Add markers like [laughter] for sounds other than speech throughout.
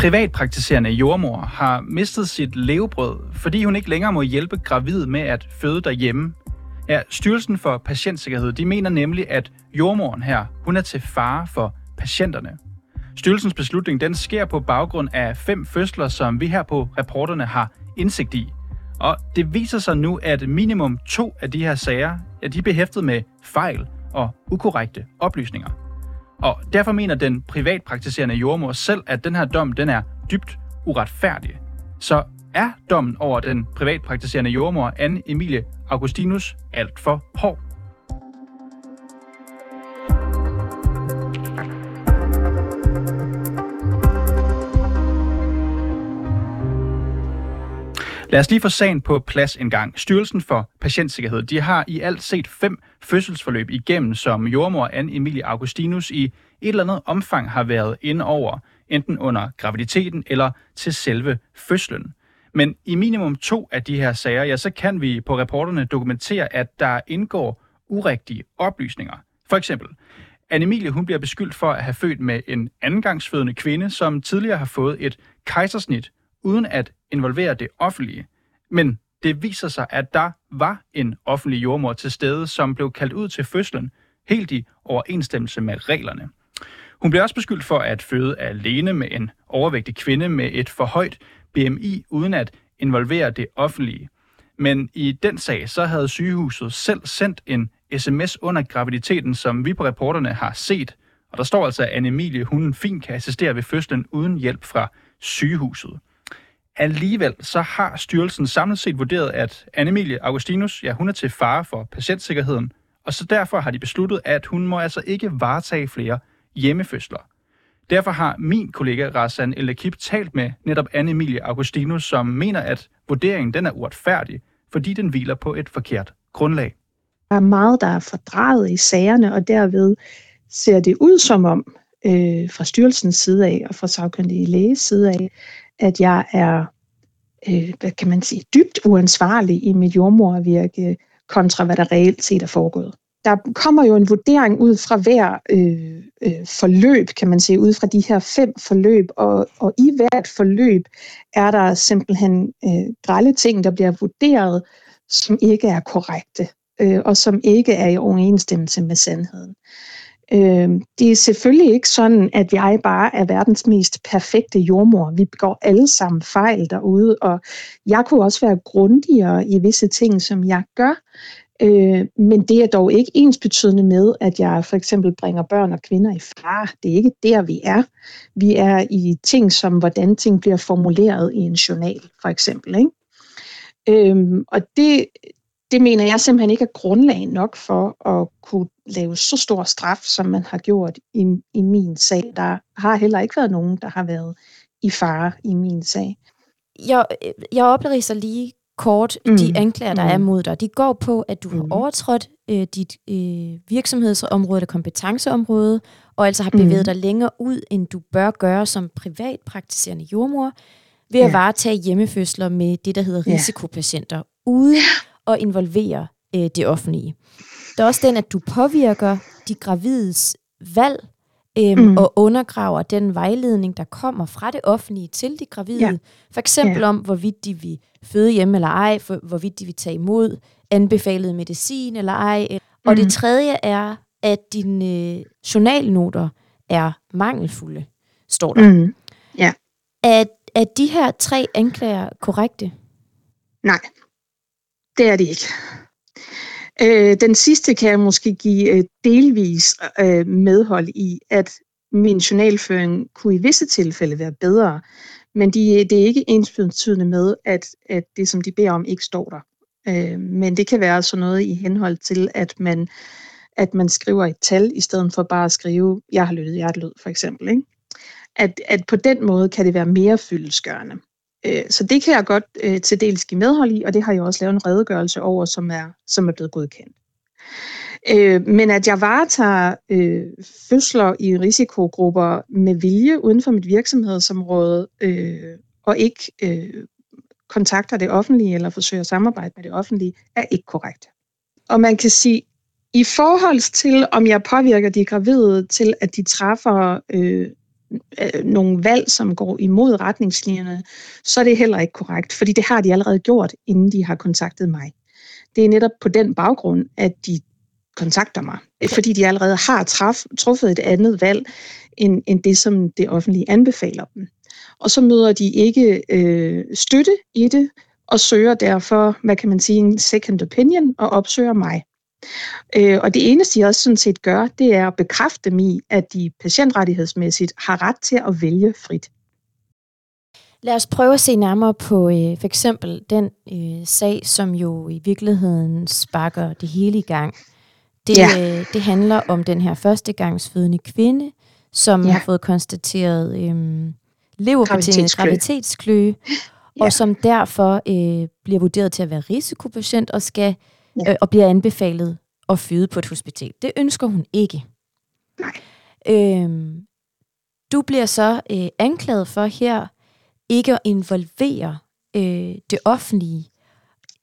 Privatpraktiserende jordmor har mistet sit levebrød, fordi hun ikke længere må hjælpe gravide med at føde derhjemme. Ja, Styrelsen for Patientsikkerhed de mener nemlig, at jordmoren her hun er til fare for patienterne. Styrelsens beslutning den sker på baggrund af fem fødsler, som vi her på reporterne har indsigt i. Og det viser sig nu, at minimum to af de her sager, ja, de er behæftet med fejl og ukorrekte oplysninger. Og derfor mener den privatpraktiserende jordmor selv, at den her dom den er dybt uretfærdig. Så er dommen over den privatpraktiserende jordmor Anne Emilie Augustinus alt for hård? Lad os lige få sagen på plads en gang. Styrelsen for Patientsikkerhed de har i alt set fem fødselsforløb igennem, som jordmor Anne Emilie Augustinus i et eller andet omfang har været inde over, enten under graviditeten eller til selve fødslen. Men i minimum to af de her sager, ja, så kan vi på reporterne dokumentere, at der indgår urigtige oplysninger. For eksempel, Anne Emilie hun bliver beskyldt for at have født med en andengangsfødende kvinde, som tidligere har fået et kejsersnit, uden at involvere det offentlige. Men det viser sig, at der var en offentlig jordmor til stede, som blev kaldt ud til fødslen, helt i overensstemmelse med reglerne. Hun blev også beskyldt for at føde alene med en overvægtig kvinde med et for højt BMI, uden at involvere det offentlige. Men i den sag, så havde sygehuset selv sendt en sms under graviditeten, som vi på reporterne har set. Og der står altså, at Anne-Emilie, hun fint kan assistere ved fødslen uden hjælp fra sygehuset. Alligevel så har styrelsen samlet set vurderet, at Anne-Emilie Augustinus, ja, hun er til fare for patientsikkerheden, og så derfor har de besluttet, at hun må altså ikke varetage flere hjemmefødsler. Derfor har min kollega Rassan El talt med netop Anne-Emilie Augustinus, som mener, at vurderingen den er uretfærdig, fordi den hviler på et forkert grundlag. Der er meget, der er fordrejet i sagerne, og derved ser det ud som om, øh, fra styrelsens side af og fra sagkyndige læges side af, at jeg er, øh, hvad kan man sige, dybt uansvarlig i mit jordmorvirke kontra hvad der reelt set er foregået. Der kommer jo en vurdering ud fra hver øh, øh, forløb, kan man sige, ud fra de her fem forløb, og, og i hvert forløb er der simpelthen øh, grælde ting, der bliver vurderet, som ikke er korrekte, øh, og som ikke er i overensstemmelse med sandheden. Øh, Øh, det er selvfølgelig ikke sådan, at jeg bare er verdens mest perfekte jordmor. Vi begår alle sammen fejl derude, og jeg kunne også være grundigere i visse ting, som jeg gør. Øh, men det er dog ikke ens betydende med, at jeg for eksempel bringer børn og kvinder i fare. Det er ikke der, vi er. Vi er i ting som, hvordan ting bliver formuleret i en journal, for eksempel. Ikke? Øhm, og det, det mener jeg simpelthen ikke er grundlag nok for at kunne lave så stor straf, som man har gjort i, i min sag. Der har heller ikke været nogen, der har været i fare i min sag. Jeg, jeg opriser lige kort mm. de anklager, der mm. er mod dig. De går på, at du mm. har overtrådt øh, dit øh, virksomhedsområde og kompetenceområde, og altså har bevæget mm. dig længere ud, end du bør gøre som privatpraktiserende jordmor, ved ja. at varetage hjemmefødsler med det, der hedder risikopatienter, uden at involvere øh, det offentlige. Der er også den, at du påvirker de gravides valg øhm, mm. og undergraver den vejledning, der kommer fra det offentlige til de gravide. Ja. For eksempel ja. om, hvorvidt de vil føde hjemme eller ej, for, hvorvidt de vil tage imod anbefalet medicin eller ej. Og mm. det tredje er, at dine øh, journalnoter er mangelfulde, står der. Mm. Ja. Er, er de her tre anklager korrekte? Nej, det er det ikke. Øh, den sidste kan jeg måske give øh, delvis øh, medhold i, at min journalføring kunne i visse tilfælde være bedre, men de, det er ikke ensbetydende med, at, at det, som de beder om, ikke står der. Øh, men det kan være sådan noget i henhold til, at man, at man skriver et tal, i stedet for bare at skrive, jeg har lyttet hjertelød, for eksempel. Ikke? At, at på den måde kan det være mere fyldesgørende. Øh, så det kan jeg godt øh, til dels give medhold i, og det har jeg også lavet en redegørelse over, som er, som er blevet godkendt. Øh, men at jeg varetager øh, fødsler i risikogrupper med vilje uden for mit virksomhedsområde, øh, og ikke øh, kontakter det offentlige eller forsøger at samarbejde med det offentlige, er ikke korrekt. Og man kan sige, i forhold til, om jeg påvirker de gravide til, at de træffer øh, øh, nogle valg, som går imod retningslinjerne, så er det heller ikke korrekt, fordi det har de allerede gjort, inden de har kontaktet mig. Det er netop på den baggrund, at de kontakter mig, fordi de allerede har traf, truffet et andet valg, end, end det, som det offentlige anbefaler dem. Og så møder de ikke øh, støtte i det, og søger derfor, hvad kan man sige, en second opinion, og opsøger mig. Øh, og det eneste, de også sådan set gør, det er at bekræfte mig i, at de patientrettighedsmæssigt har ret til at vælge frit. Lad os prøve at se nærmere på øh, for eksempel den øh, sag, som jo i virkeligheden sparker det hele i gang. Det, ja. øh, det handler om den her førstegangsfødende kvinde, som ja. har fået konstateret øh, leverbetinget graviditetskløe, ja. og som derfor øh, bliver vurderet til at være risikopatient og skal ja. øh, og bliver anbefalet at føde på et hospital. Det ønsker hun ikke. Nej. Øhm, du bliver så øh, anklaget for her ikke at involvere øh, det offentlige,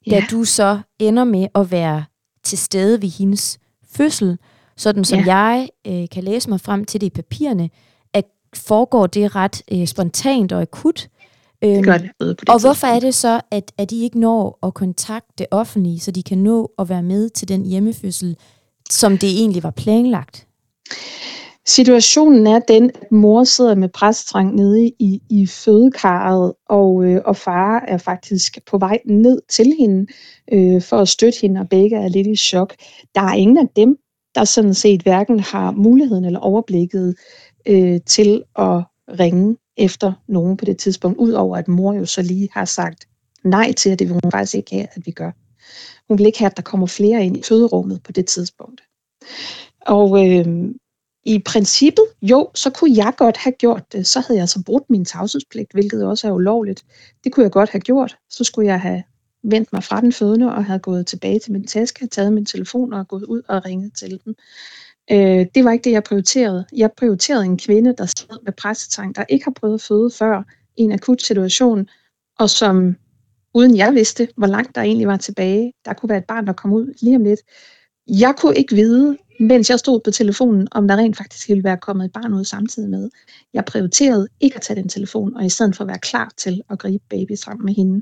ja. da du så ender med at være til stede ved hendes fødsel, sådan som ja. jeg øh, kan læse mig frem til det i papirerne, at foregår det ret øh, spontant og akut. Det gør det. På det og hvorfor er det så, at, at de ikke når at kontakte det offentlige, så de kan nå at være med til den hjemmefødsel, som det egentlig var planlagt? Situationen er den, at mor sidder med præsttrang nede i, i fødekarret, og, øh, og far er faktisk på vej ned til hende øh, for at støtte hende, og begge er lidt i chok. Der er ingen af dem, der sådan set hverken har muligheden eller overblikket øh, til at ringe efter nogen på det tidspunkt, udover at mor jo så lige har sagt nej til, at det vil hun faktisk ikke have, at vi gør. Hun vil ikke have, at der kommer flere ind i føderummet på det tidspunkt. Og øh, i princippet, jo, så kunne jeg godt have gjort det. Så havde jeg så brudt min tavshedspligt, hvilket også er ulovligt. Det kunne jeg godt have gjort. Så skulle jeg have vendt mig fra den fødende og havde gået tilbage til min taske, taget min telefon og gået ud og ringet til dem. Øh, det var ikke det, jeg prioriterede. Jeg prioriterede en kvinde, der sad med pressetang, der ikke har prøvet at føde før i en akut situation, og som uden jeg vidste, hvor langt der egentlig var tilbage. Der kunne være et barn, der kom ud lige om lidt. Jeg kunne ikke vide, mens jeg stod på telefonen, om der rent faktisk ville være kommet et barn ud samtidig med. Jeg prioriterede ikke at tage den telefon, og i stedet for at være klar til at gribe baby sammen med hende.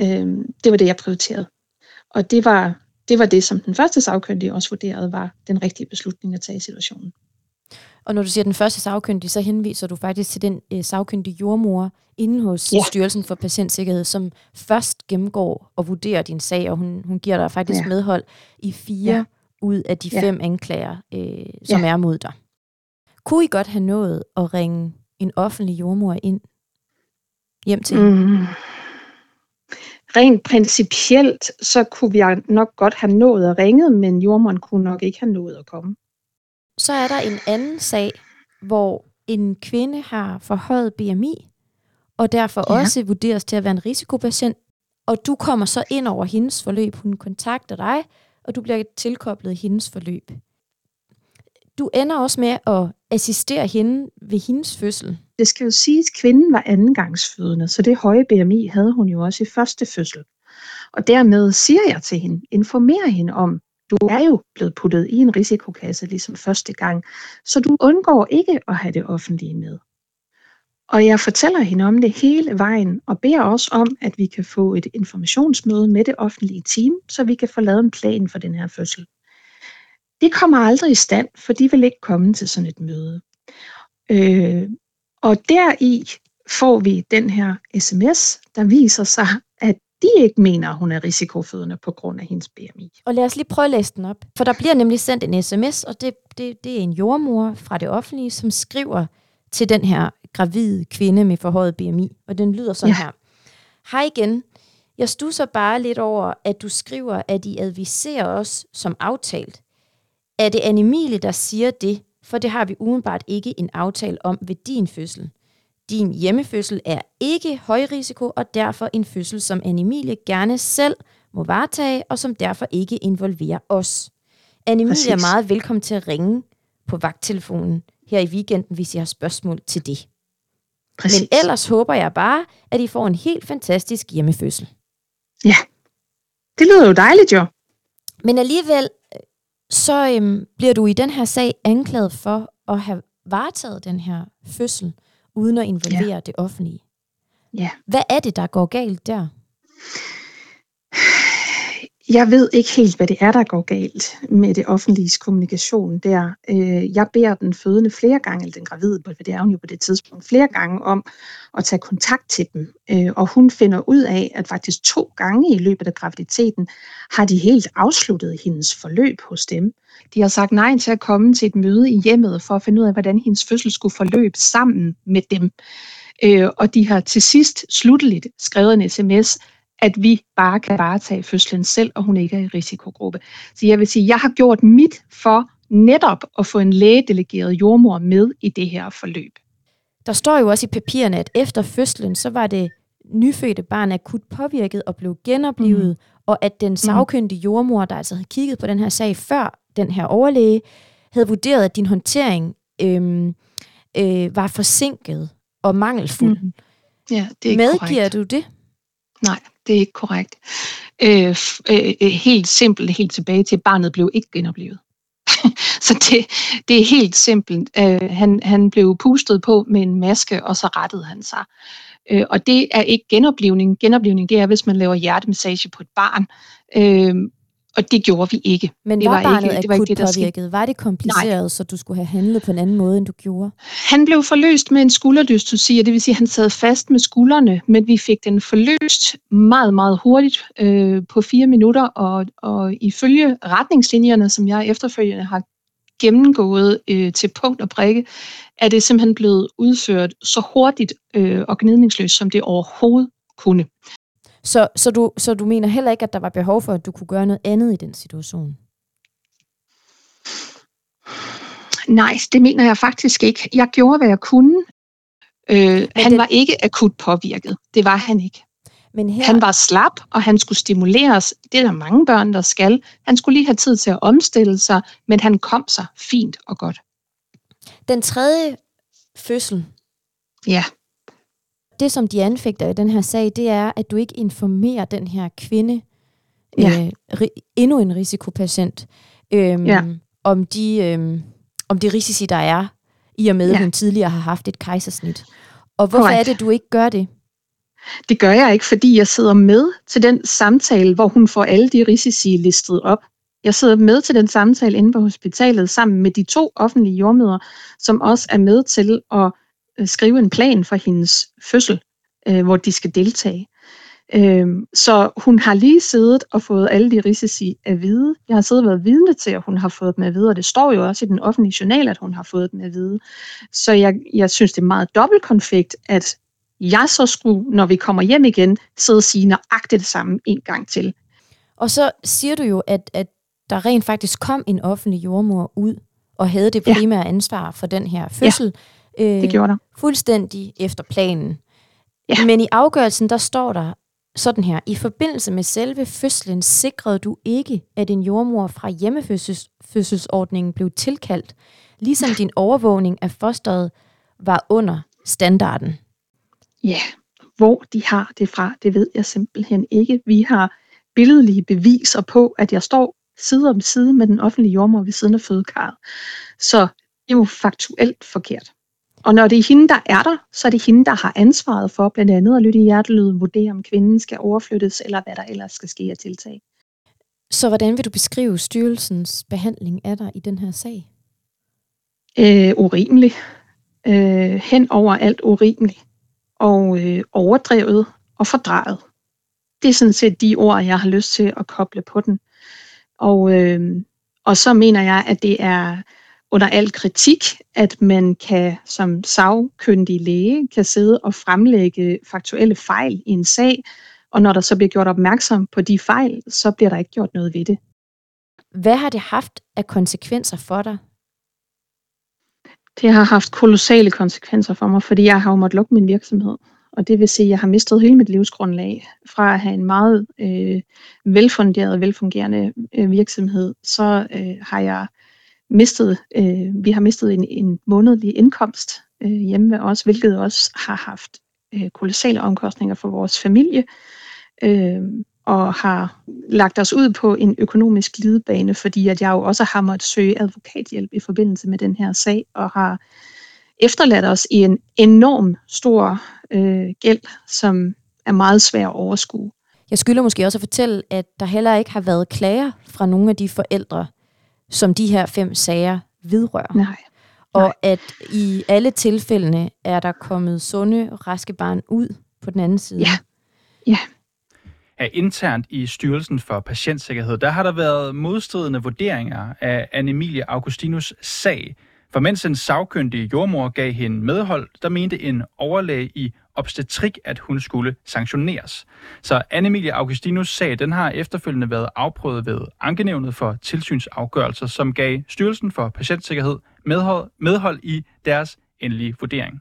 Øh, det var det, jeg prioriterede. Og det var det var det, som den første sagkyndige også vurderede var den rigtige beslutning at tage i situationen. Og når du siger den første sagkyndige, så henviser du faktisk til den øh, sagkyndige jordmor inde hos ja. Styrelsen for Patientsikkerhed, som først gennemgår og vurderer din sag, og hun, hun giver dig faktisk ja. medhold i fire ja. ud af de ja. fem anklager, øh, som ja. er mod dig. Kunne I godt have nået at ringe en offentlig jordmor ind hjem til mm rent principielt, så kunne vi nok godt have nået at ringe, men jordmoren kunne nok ikke have nået at komme. Så er der en anden sag, hvor en kvinde har forhøjet BMI, og derfor ja. også vurderes til at være en risikopatient, og du kommer så ind over hendes forløb. Hun kontakter dig, og du bliver tilkoblet hendes forløb. Du ender også med at assistere hende ved hendes fødsel. Det skal jo siges, at kvinden var andengangsfødende, så det høje BMI havde hun jo også i første fødsel. Og dermed siger jeg til hende, informerer hende om, du er jo blevet puttet i en risikokasse ligesom første gang, så du undgår ikke at have det offentlige med. Og jeg fortæller hende om det hele vejen, og beder også om, at vi kan få et informationsmøde med det offentlige team, så vi kan få lavet en plan for den her fødsel. Det kommer aldrig i stand, for de vil ikke komme til sådan et møde. Øh, og deri får vi den her sms, der viser sig, at de ikke mener, at hun er risikofødende på grund af hendes BMI. Og lad os lige prøve at læse den op. For der bliver nemlig sendt en sms, og det, det, det er en jordmor fra det offentlige, som skriver til den her gravide kvinde med forhøjet BMI. Og den lyder sådan ja. her. Hej igen. Jeg stusser bare lidt over, at du skriver, at I adviserer os som aftalt. Er det Anne der siger det, for det har vi umiddelbart ikke en aftale om ved din fødsel. Din hjemmefødsel er ikke højrisiko, og derfor en fødsel, som Anne gerne selv må varetage, og som derfor ikke involverer os. Anne er meget velkommen til at ringe på vagttelefonen her i weekenden, hvis I har spørgsmål til det. Præcis. Men ellers håber jeg bare, at I får en helt fantastisk hjemmefødsel. Ja, det lyder jo dejligt jo. Men alligevel så øhm, bliver du i den her sag anklaget for at have varetaget den her fødsel, uden at involvere ja. det offentlige. Ja. Hvad er det, der går galt der? Jeg ved ikke helt, hvad det er, der går galt med det offentlige kommunikation der. Øh, jeg beder den fødende flere gange, eller den gravide, for det er hun jo på det tidspunkt, flere gange om at tage kontakt til dem. Øh, og hun finder ud af, at faktisk to gange i løbet af graviditeten har de helt afsluttet hendes forløb hos dem. De har sagt nej til at komme til et møde i hjemmet for at finde ud af, hvordan hendes fødsel skulle forløbe sammen med dem. Øh, og de har til sidst slutteligt skrevet en sms, at vi bare kan varetage fødslen selv, og hun ikke er i risikogruppe. Så jeg vil sige, jeg har gjort mit for netop at få en lægedelegeret jordmor med i det her forløb. Der står jo også i papirerne, at efter fødslen, så var det nyfødte barn akut påvirket og blev genoplevet, mm. og at den sagkyndige jordmor, der altså havde kigget på den her sag før den her overlæge, havde vurderet, at din håndtering øhm, øh, var forsinket og mangelfuld. Mm. Ja, det er Medgiver korrekt. du det? Nej, det er ikke korrekt. Øh, øh, øh, helt simpelt, helt tilbage til, at barnet blev ikke genoplevet. [laughs] så det, det er helt simpelt. Øh, han, han blev pustet på med en maske, og så rettede han sig. Øh, og det er ikke genoplevning. Genoplevning det er, hvis man laver hjertemassage på et barn. Øh, og det gjorde vi ikke. Men det var, var barnet ikke, det var ikke det, der påvirket? Var det kompliceret, Nej. så du skulle have handlet på en anden måde, end du gjorde? Han blev forløst med en skulderdystosi, og det vil sige, at han sad fast med skuldrene, men vi fik den forløst meget, meget hurtigt øh, på fire minutter, og, og ifølge retningslinjerne, som jeg efterfølgende har gennemgået øh, til punkt og prikke, er det simpelthen blevet udført så hurtigt øh, og gnidningsløst, som det overhovedet kunne. Så, så, du, så du mener heller ikke, at der var behov for, at du kunne gøre noget andet i den situation? Nej, det mener jeg faktisk ikke. Jeg gjorde, hvad jeg kunne. Øh, han det- var ikke akut påvirket. Det var han ikke. Men her, Han var slap, og han skulle stimuleres. Det er der mange børn, der skal. Han skulle lige have tid til at omstille sig, men han kom sig fint og godt. den tredje fødsel, Ja, det som de anfægter i den her sag, det er, at du ikke informerer den her kvinde, Ja. øh, ri- endnu en risikopatient, øhm, Ja. om, de, øhm, om de risici, der er, i og med, at Ja. hun tidligere har haft et kejsersnit. Og hvorfor Korrekt. er det, du ikke gør det? det gør jeg ikke, fordi jeg sidder med til den samtale, hvor hun får alle de risici listet op. Jeg sidder med til den samtale inde på hospitalet sammen med de to offentlige jordmøder, som også er med til at øh, skrive en plan for hendes fødsel, øh, hvor de skal deltage. Øhm, Så hun har lige siddet og fået alle de risici at vide. Jeg har siddet og været vidne til, at hun har fået dem at vide, og det står jo også i den offentlige journal, at hun har fået dem at vide. Så jeg, jeg synes, det er meget dobbeltkonflikt, at jeg så skulle, når vi kommer hjem igen, sidde og sige nøjagtigt det samme en gang til. Og så siger du jo, at, at der rent faktisk kom en offentlig jordmor ud, og havde det Ja. primære ansvar for den her fødsel. Ja, øh, Det gjorde der. fuldstændig efter planen. Ja. Men i afgørelsen, der står der sådan her. I forbindelse med selve fødslen sikrede du ikke, at en jordmor fra hjemmefødselsordningen blev tilkaldt, ligesom din overvågning af fosteret var under standarden. Ja, hvor de har det fra, det ved jeg simpelthen ikke. Vi har billedlige beviser på, at jeg står side om side med den offentlige jordmor ved siden af fødekarret. Så det er jo faktuelt forkert. Og når det er hende, der er der, så er det hende, der har ansvaret for blandt andet at lytte i hjertelyden, vurdere om kvinden skal overflyttes, eller hvad der ellers skal ske af tiltag. Så hvordan vil du beskrive styrelsens behandling af dig i den her sag? øh, urimelig. Øh, hen over alt urimelig. Og øh, overdrevet og fordrejet. Det er sådan set de ord, jeg har lyst til at koble på den. Og, øh, og så mener jeg, at det er under al kritik, at man kan som sagkyndig læge kan sidde og fremlægge faktuelle fejl i en sag, og når der så bliver gjort opmærksom på de fejl, så bliver der ikke gjort noget ved det. Hvad har det haft af konsekvenser for dig? Det har haft kolossale konsekvenser for mig, fordi jeg har jo måttet lukke min virksomhed. Og det vil sige, at jeg har mistet hele mit livsgrundlag. Fra at have en meget øh, velfunderet og velfungerende øh, virksomhed, så øh, har jeg mistet, øh, vi har mistet en, en månedlig indkomst øh, hjemme ved os, hvilket også har haft øh, kolossale omkostninger for vores familie. Øh, og har lagt os ud på en økonomisk glidebane, fordi at jeg jo også har måttet søge advokathjælp i forbindelse med den her sag, og har efterladt os i en enorm stor øh, gæld, som er meget svær at overskue. Jeg skylder måske også at fortælle, at der heller ikke har været klager fra nogle af de forældre, som de her fem sager vedrører. Nej. Og at i alle tilfældene er der kommet sunde, raske barn ud på den anden side. Ja. Ja. Ja, internt i Styrelsen for Patientsikkerhed, der har der været modstridende vurderinger af Anne-Emilie Augustinus sag. For mens en sagkyndig jordmor gav hende medhold, der mente en overlæge i obstetrik, at hun skulle sanktioneres. Så Anne-Emilie Augustinus sag, den har efterfølgende været afprøvet ved ankenævnet for tilsynsafgørelser, som gav Styrelsen for Patientsikkerhed medhold, medhold i deres endelige vurdering.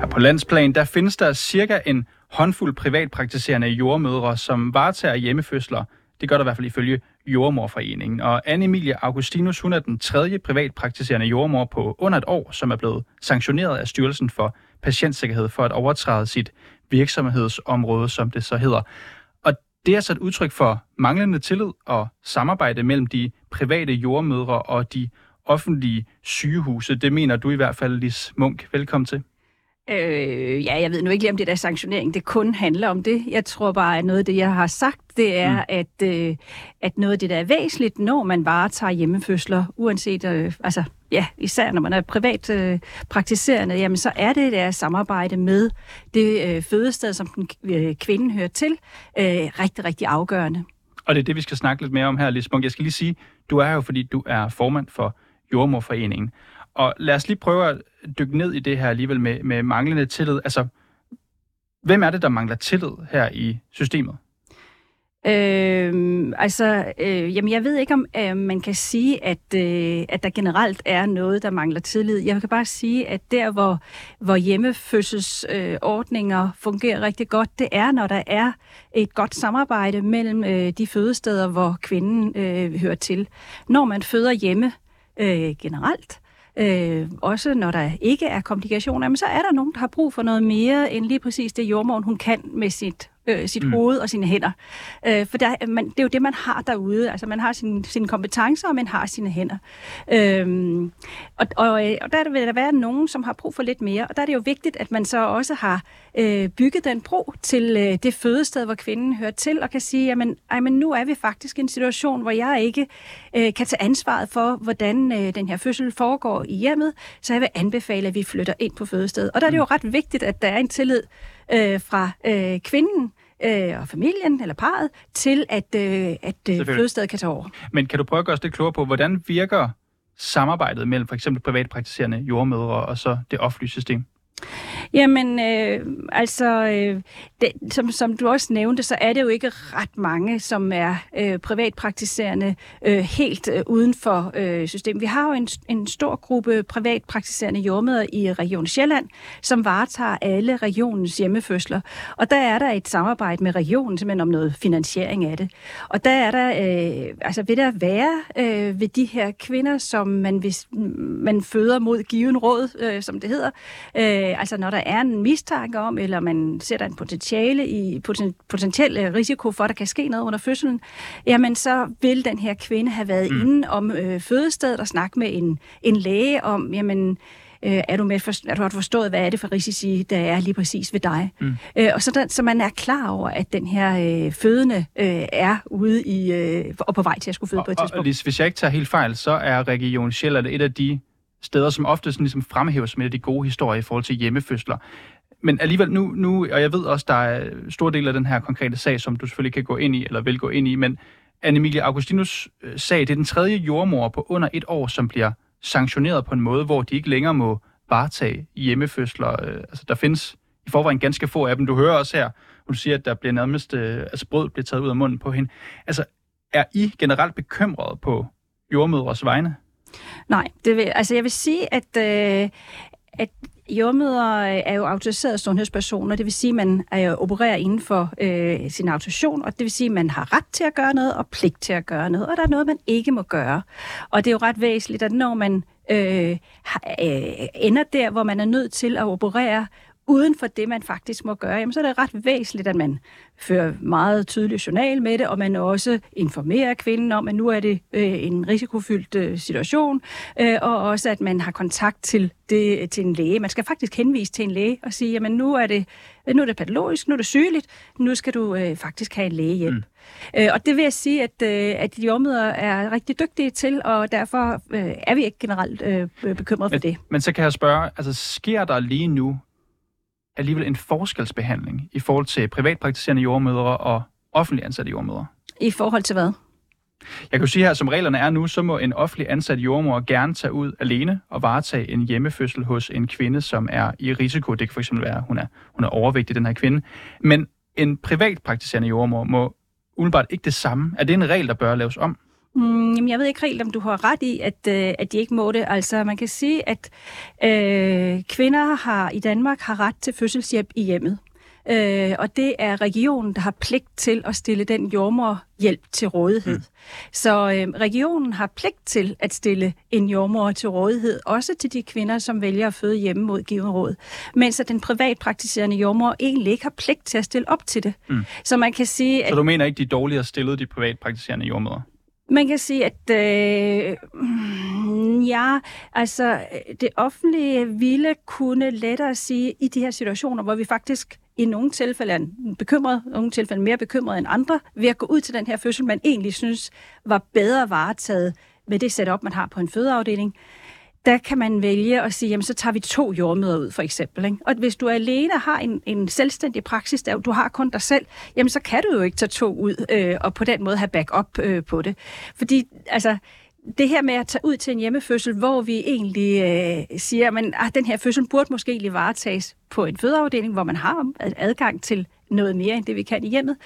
Her på landsplan, der findes der cirka en håndfuld privatpraktiserende jordmødre, som varetager hjemmefødsler. Det gør der i hvert fald ifølge Jordmorforeningen. Og Anne-Emilie Augustinus, hun er den tredje privatpraktiserende jordmor på under et år, som er blevet sanktioneret af Styrelsen for Patientsikkerhed for at overtræde sit virksomhedsområde, som det så hedder. Og det er så et udtryk for manglende tillid og samarbejde mellem de private jordmødre og de offentlige sygehuse. Det mener du i hvert fald, Lis Munk. Velkommen til. Øh, ja, jeg ved nu ikke lige, om det der sanktionering, det kun handler om det. Jeg tror bare, at noget af det, jeg har sagt, det er, mm. at, øh, at noget af det, der er væsentligt, når man varetager hjemmefødsler, uanset, øh, altså ja, især når man er privat øh, praktiserende, jamen så er det der samarbejde med det øh, fødested, som den øh, kvinden hører til, øh, rigtig, rigtig afgørende. Og det er det, vi skal snakke lidt mere om her, Lis Munk. Jeg skal lige sige, du er jo, fordi du er formand for Jordmorforeningen. Og lad os lige prøve at dykke ned i det her alligevel med, med manglende tillid. Altså, hvem er det, der mangler tillid her i systemet? Øh, altså, øh, jamen jeg ved ikke, om øh, man kan sige, at, øh, at der generelt er noget, der mangler tillid. Jeg kan bare sige, at der, hvor, hvor hjemmefødselsordninger øh, fungerer rigtig godt, det er, når der er et godt samarbejde mellem øh, de fødesteder, hvor kvinden øh, hører til. Når man føder hjemme øh, generelt, øh, også når der ikke er komplikationer, men så er der nogen, der har brug for noget mere end lige præcis det jordmoren, hun kan med sit øh, sit mm. hoved og sine hænder. Øh, for der, man, det er jo det, man har derude. Altså, man har sine, sine kompetencer, og man har sine hænder. Øh, og, og, øh, og der vil der være nogen, som har brug for lidt mere. Og der er det jo vigtigt, at man så også har øh, bygget den bro til øh, det fødested, hvor kvinden hører til, og kan sige, jamen, ej, men nu er vi faktisk i en situation, hvor jeg ikke øh, kan tage ansvaret for, hvordan øh, den her fødsel foregår i hjemmet, så jeg vil anbefale, at vi flytter ind på fødestedet. Og der er det jo mm. ret vigtigt, at der er en tillid øh, fra øh, kvinden øh, og familien eller parret til, at, øh, at øh, fødestedet kan tage over. Men kan du prøve at gøre os lidt klogere på, hvordan virker samarbejdet mellem for eksempel privatpraktiserende jordmødre og så det offentlige system? Jamen, øh, altså, øh, det, som, som du også nævnte, så er det jo ikke ret mange, som er øh, privatpraktiserende øh, helt øh, uden for øh, systemet. Vi har jo en, en stor gruppe privatpraktiserende jordmøder i Region Sjælland, som varetager alle regionens hjemmefødsler. Og der er der et samarbejde med regionen simpelthen om noget finansiering af det. Og der er der, øh, altså vil der være øh, ved de her kvinder, som man, hvis, man føder mod given råd, øh, som det hedder, øh, altså når der er en mistanke om, eller man sætter en potentiale i poten, potentiel øh, risiko for, at der kan ske noget under fødslen, jamen så vil den her kvinde have været mm. inde om øh, fødestedet og snakke med en, en læge om, jamen øh, er du med for, er du har forstået, hvad er det for risici, der er lige præcis ved dig. Mm. Øh, og så, der, så man er klar over, at den her øh, fødende øh, er ude i øh, og på vej til at skulle føde og, på et tidspunkt. Og, og hvis jeg ikke tager helt fejl, så er Region Sjælland et af de steder, som ofte sådan ligesom fremhæves med de gode historier i forhold til hjemmefødsler. Men alligevel nu, nu, og jeg ved også, der er stor del af den her konkrete sag, som du selvfølgelig kan gå ind i, eller vil gå ind i, men Anne-Emilie Augustinus øh, sag, det er den tredje jordmor på under et år, som bliver sanktioneret på en måde, hvor de ikke længere må varetage hjemmefødsler. Øh, altså, der findes i forvejen ganske få af dem. Du hører også her, hvor du siger, at der bliver nærmest, øh, altså brød bliver taget ud af munden på hende. Altså, er I generelt bekymrede på jordmødres vegne? Nej, det vil, altså jeg vil sige, at, øh, at jordmøder øh, er jo autoriserede sundhedspersoner, det vil sige, at man er opererer inden for øh, sin autorisation, og det vil sige, at man har ret til at gøre noget og pligt til at gøre noget, og der er noget, man ikke må gøre. Og det er jo ret væsentligt, at når man øh, øh, ender der, hvor man er nødt til at operere uden for det, man faktisk må gøre, jamen, så er det ret væsentligt, at man fører meget tydelig journal med det, og man også informerer kvinden om, at nu er det øh, en risikofyldt øh, situation, øh, og også at man har kontakt til, det, til en læge. Man skal faktisk henvise til en læge og sige, jamen nu er det, nu er det patologisk, nu er det sygeligt, nu skal du øh, faktisk have en lægehjælp. Mm. Øh, og det vil jeg sige, at, øh, at jordmøder er rigtig dygtige til, og derfor øh, er vi ikke generelt øh, bekymret for men, det. Men så kan jeg spørge, altså sker der lige nu alligevel en forskelsbehandling i forhold til privatpraktiserende jordmødre og offentlige ansatte jordmødre? I forhold til hvad? Jeg kan jo sige her, som reglerne er nu, så må en offentlig ansat jordmor gerne tage ud alene og varetage en hjemmefødsel hos en kvinde, som er i risiko. Det kan fx være, at hun er, hun er overvægtig, den her kvinde. Men en privatpraktiserende jordmor må umiddelbart ikke det samme. Er det en regel, der bør laves om? Mm, jamen, jeg ved ikke helt, om du har ret i, at, øh, at de ikke må det. Altså, man kan sige, at øh, kvinder har i Danmark har ret til fødselshjælp i hjemmet. Øh, og det er regionen, der har pligt til at stille den jordmorhjælp til rådighed. Mm. Så øh, regionen har pligt til at stille en jordmor til rådighed, også til de kvinder, som vælger at føde hjemme mod givet råd. Mens at den privatpraktiserende jordmor egentlig ikke har pligt til at stille op til det. Mm. Så man kan sige... Så du mener ikke, de er dårligere stillet, de privatpraktiserende jordmøder? Man kan sige, at øh, ja, altså det offentlige ville kunne lettere sige i de her situationer, hvor vi faktisk i nogle tilfælde er bekymret, i nogle tilfælde mere bekymret end andre, ved at gå ud til den her fødsel, man egentlig synes var bedre varetaget med det setup, man har på en fødeafdeling der kan man vælge at sige, jamen så tager vi to jordmøder ud, for eksempel. Ikke? Og hvis du er alene og har en, en selvstændig praksis, der du har kun dig selv, jamen så kan du jo ikke tage to ud øh, og på den måde have backup øh, på det. Fordi altså, det her med at tage ud til en hjemmefødsel, hvor vi egentlig øh, siger, at ah, den her fødsel burde måske egentlig varetages på en fødeafdeling, hvor man har adgang til noget mere end det, vi kan i hjemmet,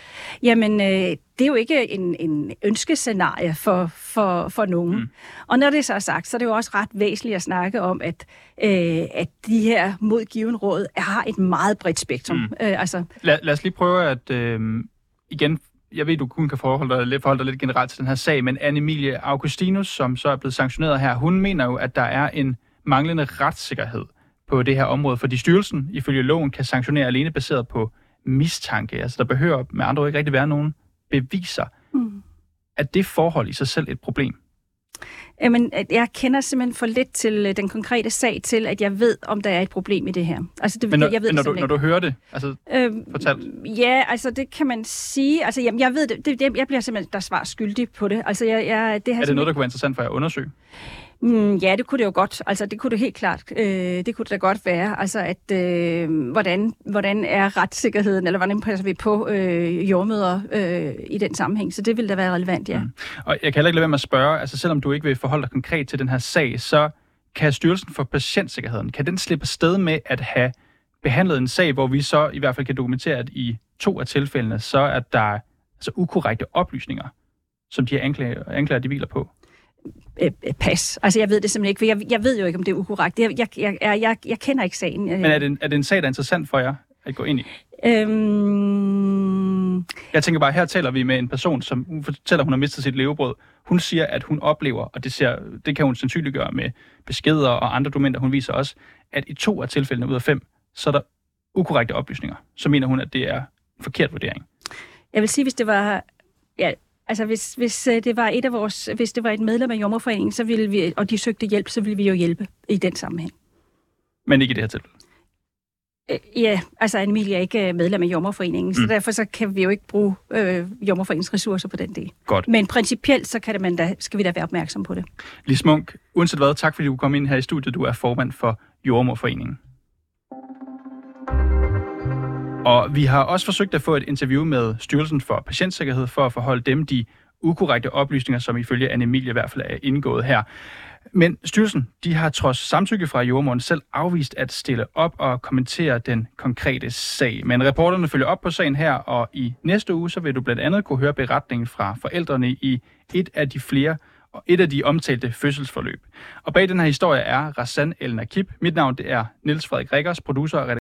jamen øh, det er jo ikke en, en ønskescenarie for, for, for nogen. Mm. Og når det så er sagt, så er det jo også ret væsentligt at snakke om, at, øh, at de her modgiven råd har et meget bredt spektrum. Mm. Øh, altså, lad, lad os lige prøve at, øh, igen, jeg ved, du kun kan forholde dig, lidt, forholde dig lidt generelt til den her sag, men Anne-Emilie Augustinus, som så er blevet sanktioneret her, hun mener jo, at der er en manglende retssikkerhed på det her område, fordi styrelsen ifølge loven kan sanktionere alene baseret på mistanke. Altså der behøver med andre ord ikke rigtig være nogen beviser. Mm. Er det forhold i sig selv et problem? Jamen, jeg kender simpelthen for lidt til øh, den konkrete sag til, at jeg ved, om der er et problem i det her. Altså, det, men når, jeg ved men når, du, når du hører det, altså øhm, fortalt? Ja, altså det kan man sige. Altså, jamen, jeg ved det, det, jeg bliver simpelthen der svar skyldig på det. Altså, jeg, jeg, det er det noget, der kunne være interessant for jer at undersøge? Mm, ja, det kunne det jo godt. Altså, det kunne det helt klart. Øh, det kunne det da godt være. Altså, at øh, hvordan, hvordan er retssikkerheden, eller hvordan passer vi på øh, jordmøder øh, i den sammenhæng? Så det ville da være relevant, ja. Mm. Og jeg kan heller ikke lade være med at spørge, altså selvom du ikke vil forholde dig konkret til den her sag, så kan Styrelsen for Patientsikkerheden, kan den slippe sted med at have behandlet en sag, hvor vi så i hvert fald kan dokumentere, at i to af tilfældene, så er der altså ukorrekte oplysninger, som de her anklager, anklager de hviler på? Øh, pas. Altså, jeg ved det simpelthen ikke, for jeg, jeg ved jo ikke, om det er ukorrekt. Jeg, jeg, jeg, jeg, jeg kender ikke sagen. Men er det, en, er det en sag, der er interessant for jer at gå ind i? Øhm... Jeg tænker bare, her taler vi med en person, som hun fortæller, at hun har mistet sit levebrød. Hun siger, at hun oplever, og det, ser, det kan hun sandsynliggøre med beskeder og andre dokumenter, hun viser også, at i to af tilfældene ud af fem, så er der ukorrekte oplysninger. Så mener hun, at det er en forkert vurdering. Jeg vil sige, hvis det var... Ja, Altså hvis, hvis øh, det var et af vores, hvis det var et medlem af Jommerforeningen, så ville vi, og de søgte hjælp, så ville vi jo hjælpe i den sammenhæng. Men ikke i det her tilfælde? Øh, ja, altså Emilie er ikke øh, medlem af Jommerforeningen, mm. så derfor så kan vi jo ikke bruge øh, Jommerforeningens ressourcer på den del. Godt. Men principielt så kan det, man da, skal vi da være opmærksom på det. Lis Munk, uanset hvad, tak fordi du kom ind her i studiet. Du er formand for Jommerforeningen. Og vi har også forsøgt at få et interview med Styrelsen for Patientsikkerhed for at forholde dem de ukorrekte oplysninger, som ifølge Anne Emilie i hvert fald er indgået her. Men styrelsen de har trods samtykke fra jordmoren selv afvist at stille op og kommentere den konkrete sag. Men reporterne følger op på sagen her, og i næste uge så vil du blandt andet kunne høre beretningen fra forældrene i et af de flere og et af de omtalte fødselsforløb. Og bag den her historie er Rassan El Nakib. Mit navn det er Niels Frederik Rikkers, producer og